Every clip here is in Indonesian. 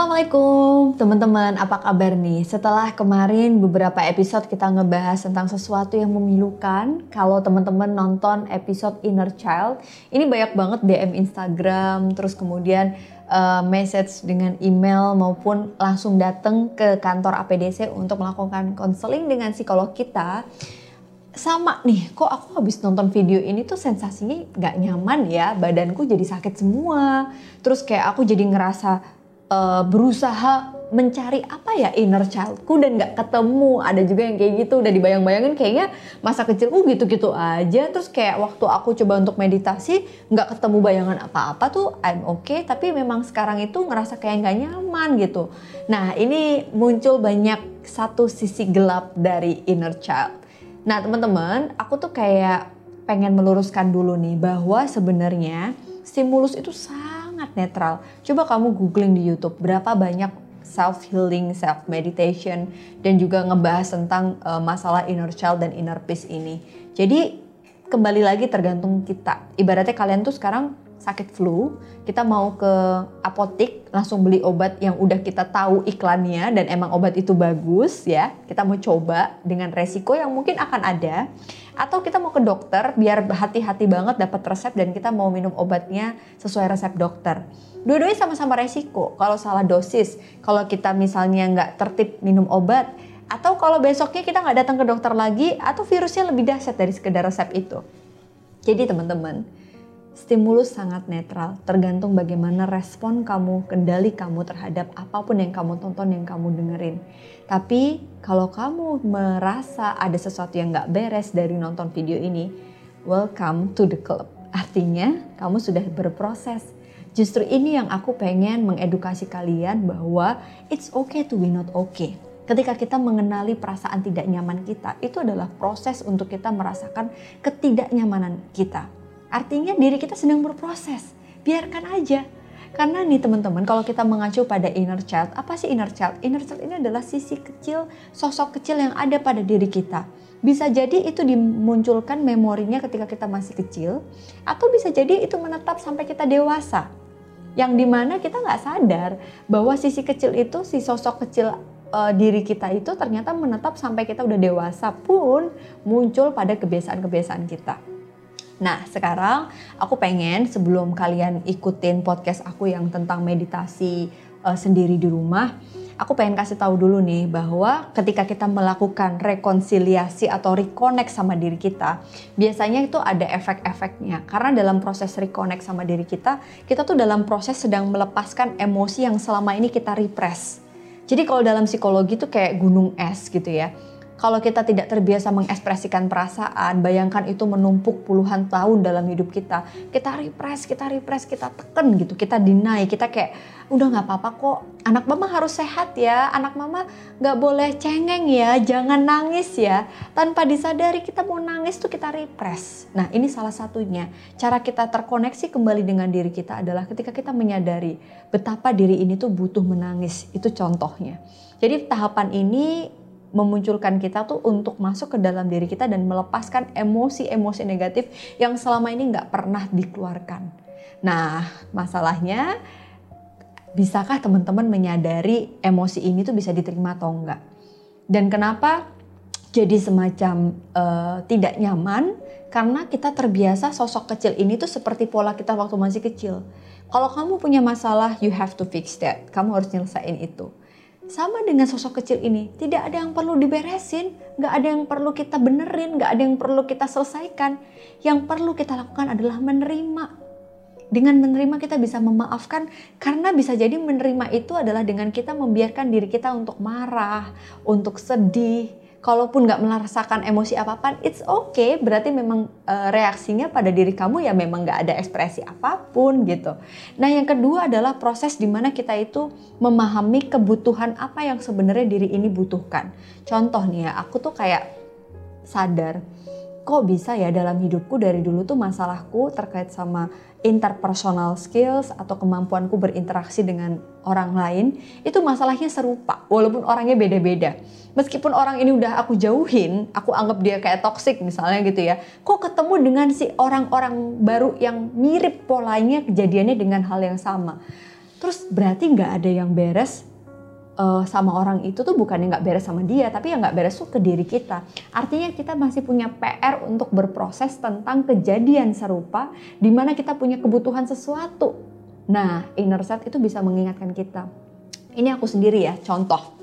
Assalamualaikum teman-teman, apa kabar nih? Setelah kemarin beberapa episode kita ngebahas tentang sesuatu yang memilukan, kalau teman-teman nonton episode Inner Child, ini banyak banget DM Instagram, terus kemudian uh, message dengan email maupun langsung datang ke kantor APDC untuk melakukan konseling dengan psikolog kita sama nih, kok aku habis nonton video ini tuh sensasinya gak nyaman ya, badanku jadi sakit semua. Terus kayak aku jadi ngerasa uh, berusaha mencari apa ya inner childku dan nggak ketemu. Ada juga yang kayak gitu udah dibayang-bayangin kayaknya masa kecilku gitu-gitu aja. Terus kayak waktu aku coba untuk meditasi nggak ketemu bayangan apa-apa tuh I'm okay. Tapi memang sekarang itu ngerasa kayak nggak nyaman gitu. Nah ini muncul banyak satu sisi gelap dari inner child. Nah teman-teman aku tuh kayak pengen meluruskan dulu nih bahwa sebenarnya stimulus itu sangat sangat netral. Coba kamu googling di YouTube berapa banyak self healing, self meditation dan juga ngebahas tentang uh, masalah inner child dan inner peace ini. Jadi kembali lagi tergantung kita. Ibaratnya kalian tuh sekarang sakit flu, kita mau ke apotik langsung beli obat yang udah kita tahu iklannya dan emang obat itu bagus ya. Kita mau coba dengan resiko yang mungkin akan ada atau kita mau ke dokter biar hati-hati banget dapat resep dan kita mau minum obatnya sesuai resep dokter. Dua-duanya sama-sama resiko. Kalau salah dosis, kalau kita misalnya nggak tertib minum obat, atau kalau besoknya kita nggak datang ke dokter lagi, atau virusnya lebih dahsyat dari sekedar resep itu. Jadi teman-teman, Stimulus sangat netral, tergantung bagaimana respon kamu, kendali kamu terhadap apa pun yang kamu tonton, yang kamu dengerin. Tapi kalau kamu merasa ada sesuatu yang gak beres dari nonton video ini, welcome to the club. Artinya kamu sudah berproses. Justru ini yang aku pengen mengedukasi kalian bahwa it's okay to be not okay. Ketika kita mengenali perasaan tidak nyaman kita, itu adalah proses untuk kita merasakan ketidaknyamanan kita Artinya diri kita sedang berproses. Biarkan aja. Karena nih teman-teman, kalau kita mengacu pada inner child, apa sih inner child? Inner child ini adalah sisi kecil, sosok kecil yang ada pada diri kita. Bisa jadi itu dimunculkan memorinya ketika kita masih kecil, atau bisa jadi itu menetap sampai kita dewasa. Yang di mana kita nggak sadar bahwa sisi kecil itu, si sosok kecil uh, diri kita itu ternyata menetap sampai kita udah dewasa pun muncul pada kebiasaan-kebiasaan kita. Nah, sekarang aku pengen sebelum kalian ikutin podcast aku yang tentang meditasi uh, sendiri di rumah, aku pengen kasih tahu dulu nih bahwa ketika kita melakukan rekonsiliasi atau reconnect sama diri kita, biasanya itu ada efek-efeknya. Karena dalam proses reconnect sama diri kita, kita tuh dalam proses sedang melepaskan emosi yang selama ini kita repress. Jadi kalau dalam psikologi tuh kayak gunung es gitu ya kalau kita tidak terbiasa mengekspresikan perasaan, bayangkan itu menumpuk puluhan tahun dalam hidup kita. Kita repress, kita repress, kita tekan gitu, kita deny, kita kayak udah nggak apa-apa kok. Anak mama harus sehat ya, anak mama nggak boleh cengeng ya, jangan nangis ya. Tanpa disadari kita mau nangis tuh kita repress. Nah ini salah satunya. Cara kita terkoneksi kembali dengan diri kita adalah ketika kita menyadari betapa diri ini tuh butuh menangis. Itu contohnya. Jadi tahapan ini memunculkan kita tuh untuk masuk ke dalam diri kita dan melepaskan emosi-emosi negatif yang selama ini nggak pernah dikeluarkan. Nah, masalahnya bisakah teman-teman menyadari emosi ini tuh bisa diterima atau enggak? Dan kenapa jadi semacam uh, tidak nyaman? Karena kita terbiasa sosok kecil ini tuh seperti pola kita waktu masih kecil. Kalau kamu punya masalah, you have to fix that. Kamu harus nyelesain itu sama dengan sosok kecil ini, tidak ada yang perlu diberesin, nggak ada yang perlu kita benerin, nggak ada yang perlu kita selesaikan. Yang perlu kita lakukan adalah menerima. Dengan menerima kita bisa memaafkan, karena bisa jadi menerima itu adalah dengan kita membiarkan diri kita untuk marah, untuk sedih, kalaupun nggak merasakan emosi apa-apa, it's okay. Berarti memang e, reaksinya pada diri kamu ya memang nggak ada ekspresi apa pun gitu. Nah yang kedua adalah proses di mana kita itu memahami kebutuhan apa yang sebenarnya diri ini butuhkan. Contoh nih ya, aku tuh kayak sadar kok bisa ya dalam hidupku dari dulu tuh masalahku terkait sama interpersonal skills atau kemampuanku berinteraksi dengan orang lain itu masalahnya serupa walaupun orangnya beda-beda. Meskipun orang ini udah aku jauhin, aku anggap dia kayak toxic misalnya gitu ya. Kok ketemu dengan si orang-orang baru yang mirip polanya kejadiannya dengan hal yang sama. terus berarti nggak ada yang beres uh, sama orang itu tuh bukannya nggak beres sama dia, tapi yang nggak beres tuh ke diri kita. Artinya kita masih punya PR untuk berproses tentang kejadian serupa di mana kita punya kebutuhan sesuatu. Nah, inner set itu bisa mengingatkan kita. Ini aku sendiri ya, contoh.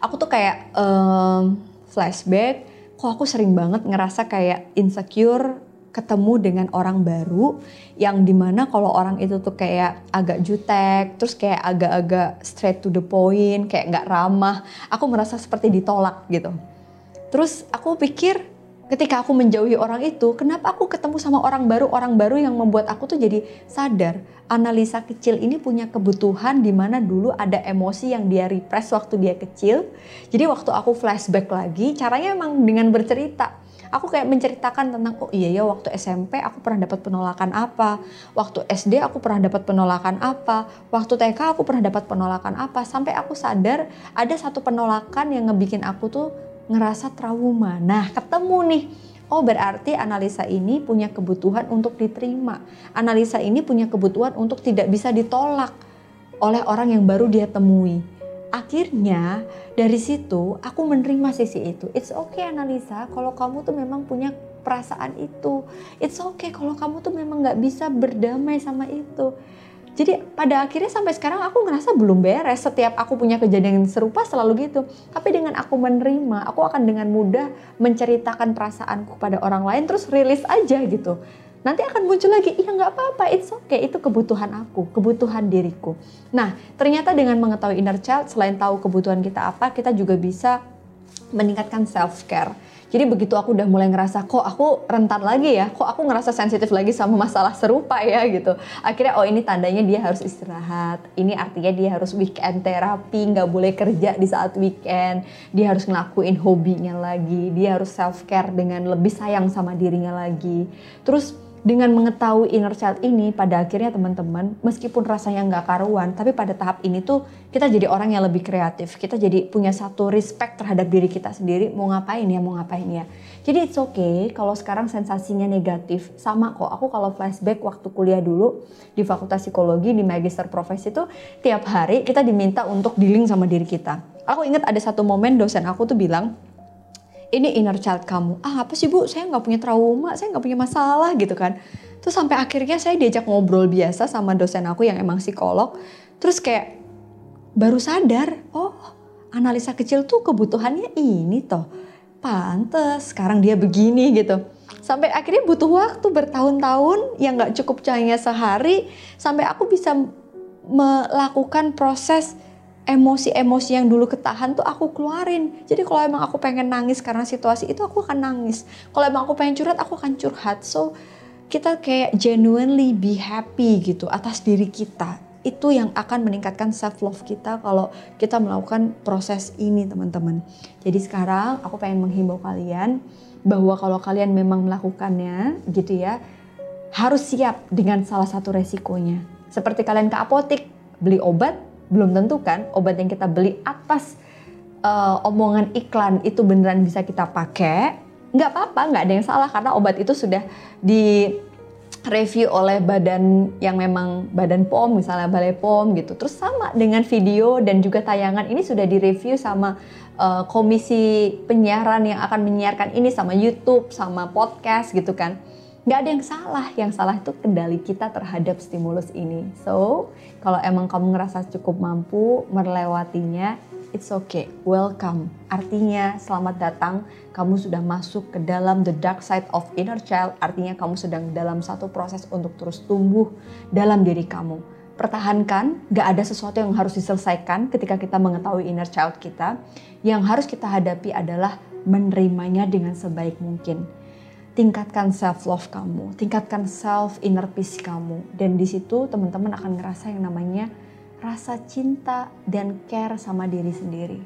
Aku tuh kayak um, flashback, kok aku sering banget ngerasa kayak insecure ketemu dengan orang baru yang di mana kalau orang itu tuh kayak agak jutek, terus kayak agak-agak straight to the point, kayak nggak ramah, aku merasa seperti ditolak gitu. Terus aku pikir ketika aku menjauhi orang itu, kenapa aku ketemu sama orang baru, orang baru yang membuat aku tuh jadi sadar analisa kecil ini punya kebutuhan di mana dulu ada emosi yang dia repress waktu dia kecil. Jadi waktu aku flashback lagi, caranya emang dengan bercerita aku kayak menceritakan tentang oh iya ya waktu SMP aku pernah dapat penolakan apa, waktu SD aku pernah dapat penolakan apa, waktu TK aku pernah dapat penolakan apa, sampai aku sadar ada satu penolakan yang ngebikin aku tuh ngerasa trauma. Nah, ketemu nih. Oh berarti analisa ini punya kebutuhan untuk diterima. Analisa ini punya kebutuhan untuk tidak bisa ditolak oleh orang yang baru dia temui akhirnya dari situ aku menerima sisi itu. It's okay analisa kalau kamu tuh memang punya perasaan itu. It's okay kalau kamu tuh memang nggak bisa berdamai sama itu. Jadi pada akhirnya sampai sekarang aku ngerasa belum beres. Setiap aku punya kejadian serupa selalu gitu. Tapi dengan aku menerima, aku akan dengan mudah menceritakan perasaanku pada orang lain terus rilis aja gitu nanti akan muncul lagi, iya nggak apa-apa, it's okay, itu kebutuhan aku, kebutuhan diriku. Nah, ternyata dengan mengetahui inner child, selain tahu kebutuhan kita apa, kita juga bisa meningkatkan self care. Jadi begitu aku udah mulai ngerasa kok aku rentan lagi ya, kok aku ngerasa sensitif lagi sama masalah serupa ya gitu. Akhirnya oh ini tandanya dia harus istirahat. Ini artinya dia harus weekend terapi, nggak boleh kerja di saat weekend. Dia harus ngelakuin hobinya lagi. Dia harus self care dengan lebih sayang sama dirinya lagi. Terus dengan mengetahui inner child ini pada akhirnya teman-teman meskipun rasanya nggak karuan tapi pada tahap ini tuh kita jadi orang yang lebih kreatif. Kita jadi punya satu respect terhadap diri kita sendiri mau ngapain ya mau ngapain ya. Jadi it's okay kalau sekarang sensasinya negatif. Sama kok aku kalau flashback waktu kuliah dulu di fakultas psikologi di magister profesi itu tiap hari kita diminta untuk dealing sama diri kita. Aku ingat ada satu momen dosen aku tuh bilang ini inner child kamu. Ah apa sih bu, saya nggak punya trauma, saya nggak punya masalah gitu kan. Terus sampai akhirnya saya diajak ngobrol biasa sama dosen aku yang emang psikolog. Terus kayak baru sadar, oh analisa kecil tuh kebutuhannya ini toh. Pantes sekarang dia begini gitu. Sampai akhirnya butuh waktu bertahun-tahun yang nggak cukup hanya sehari sampai aku bisa melakukan proses emosi-emosi yang dulu ketahan tuh aku keluarin. Jadi kalau emang aku pengen nangis karena situasi itu aku akan nangis. Kalau emang aku pengen curhat aku akan curhat. So kita kayak genuinely be happy gitu atas diri kita. Itu yang akan meningkatkan self love kita kalau kita melakukan proses ini teman-teman. Jadi sekarang aku pengen menghimbau kalian bahwa kalau kalian memang melakukannya gitu ya harus siap dengan salah satu resikonya. Seperti kalian ke apotik beli obat belum tentu kan obat yang kita beli atas uh, omongan iklan itu beneran bisa kita pakai. Nggak apa-apa nggak ada yang salah karena obat itu sudah di review oleh badan yang memang badan POM misalnya Balai POM gitu. Terus sama dengan video dan juga tayangan. Ini sudah direview sama uh, komisi penyiaran yang akan menyiarkan ini sama YouTube, sama podcast gitu kan nggak ada yang salah. Yang salah itu kendali kita terhadap stimulus ini. So kalau emang kamu ngerasa cukup mampu melewatinya it's okay. Welcome. Artinya selamat datang. Kamu sudah masuk ke dalam the dark side of inner child. Artinya kamu sedang dalam satu proses untuk terus tumbuh dalam diri kamu. Pertahankan, gak ada sesuatu yang harus diselesaikan ketika kita mengetahui inner child kita. Yang harus kita hadapi adalah menerimanya dengan sebaik mungkin tingkatkan self love kamu, tingkatkan self inner peace kamu. Dan di situ teman-teman akan ngerasa yang namanya rasa cinta dan care sama diri sendiri.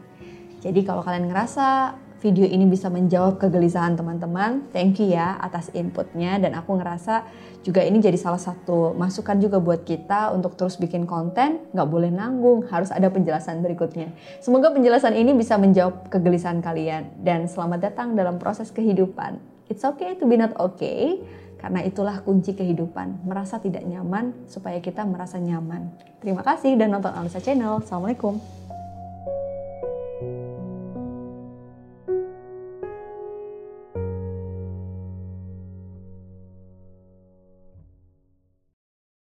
Jadi kalau kalian ngerasa video ini bisa menjawab kegelisahan teman-teman, thank you ya atas inputnya dan aku ngerasa juga ini jadi salah satu masukan juga buat kita untuk terus bikin konten, nggak boleh nanggung, harus ada penjelasan berikutnya. Semoga penjelasan ini bisa menjawab kegelisahan kalian dan selamat datang dalam proses kehidupan. It's okay to be not okay. Karena itulah kunci kehidupan, merasa tidak nyaman supaya kita merasa nyaman. Terima kasih dan nonton Alisa Channel. Assalamualaikum.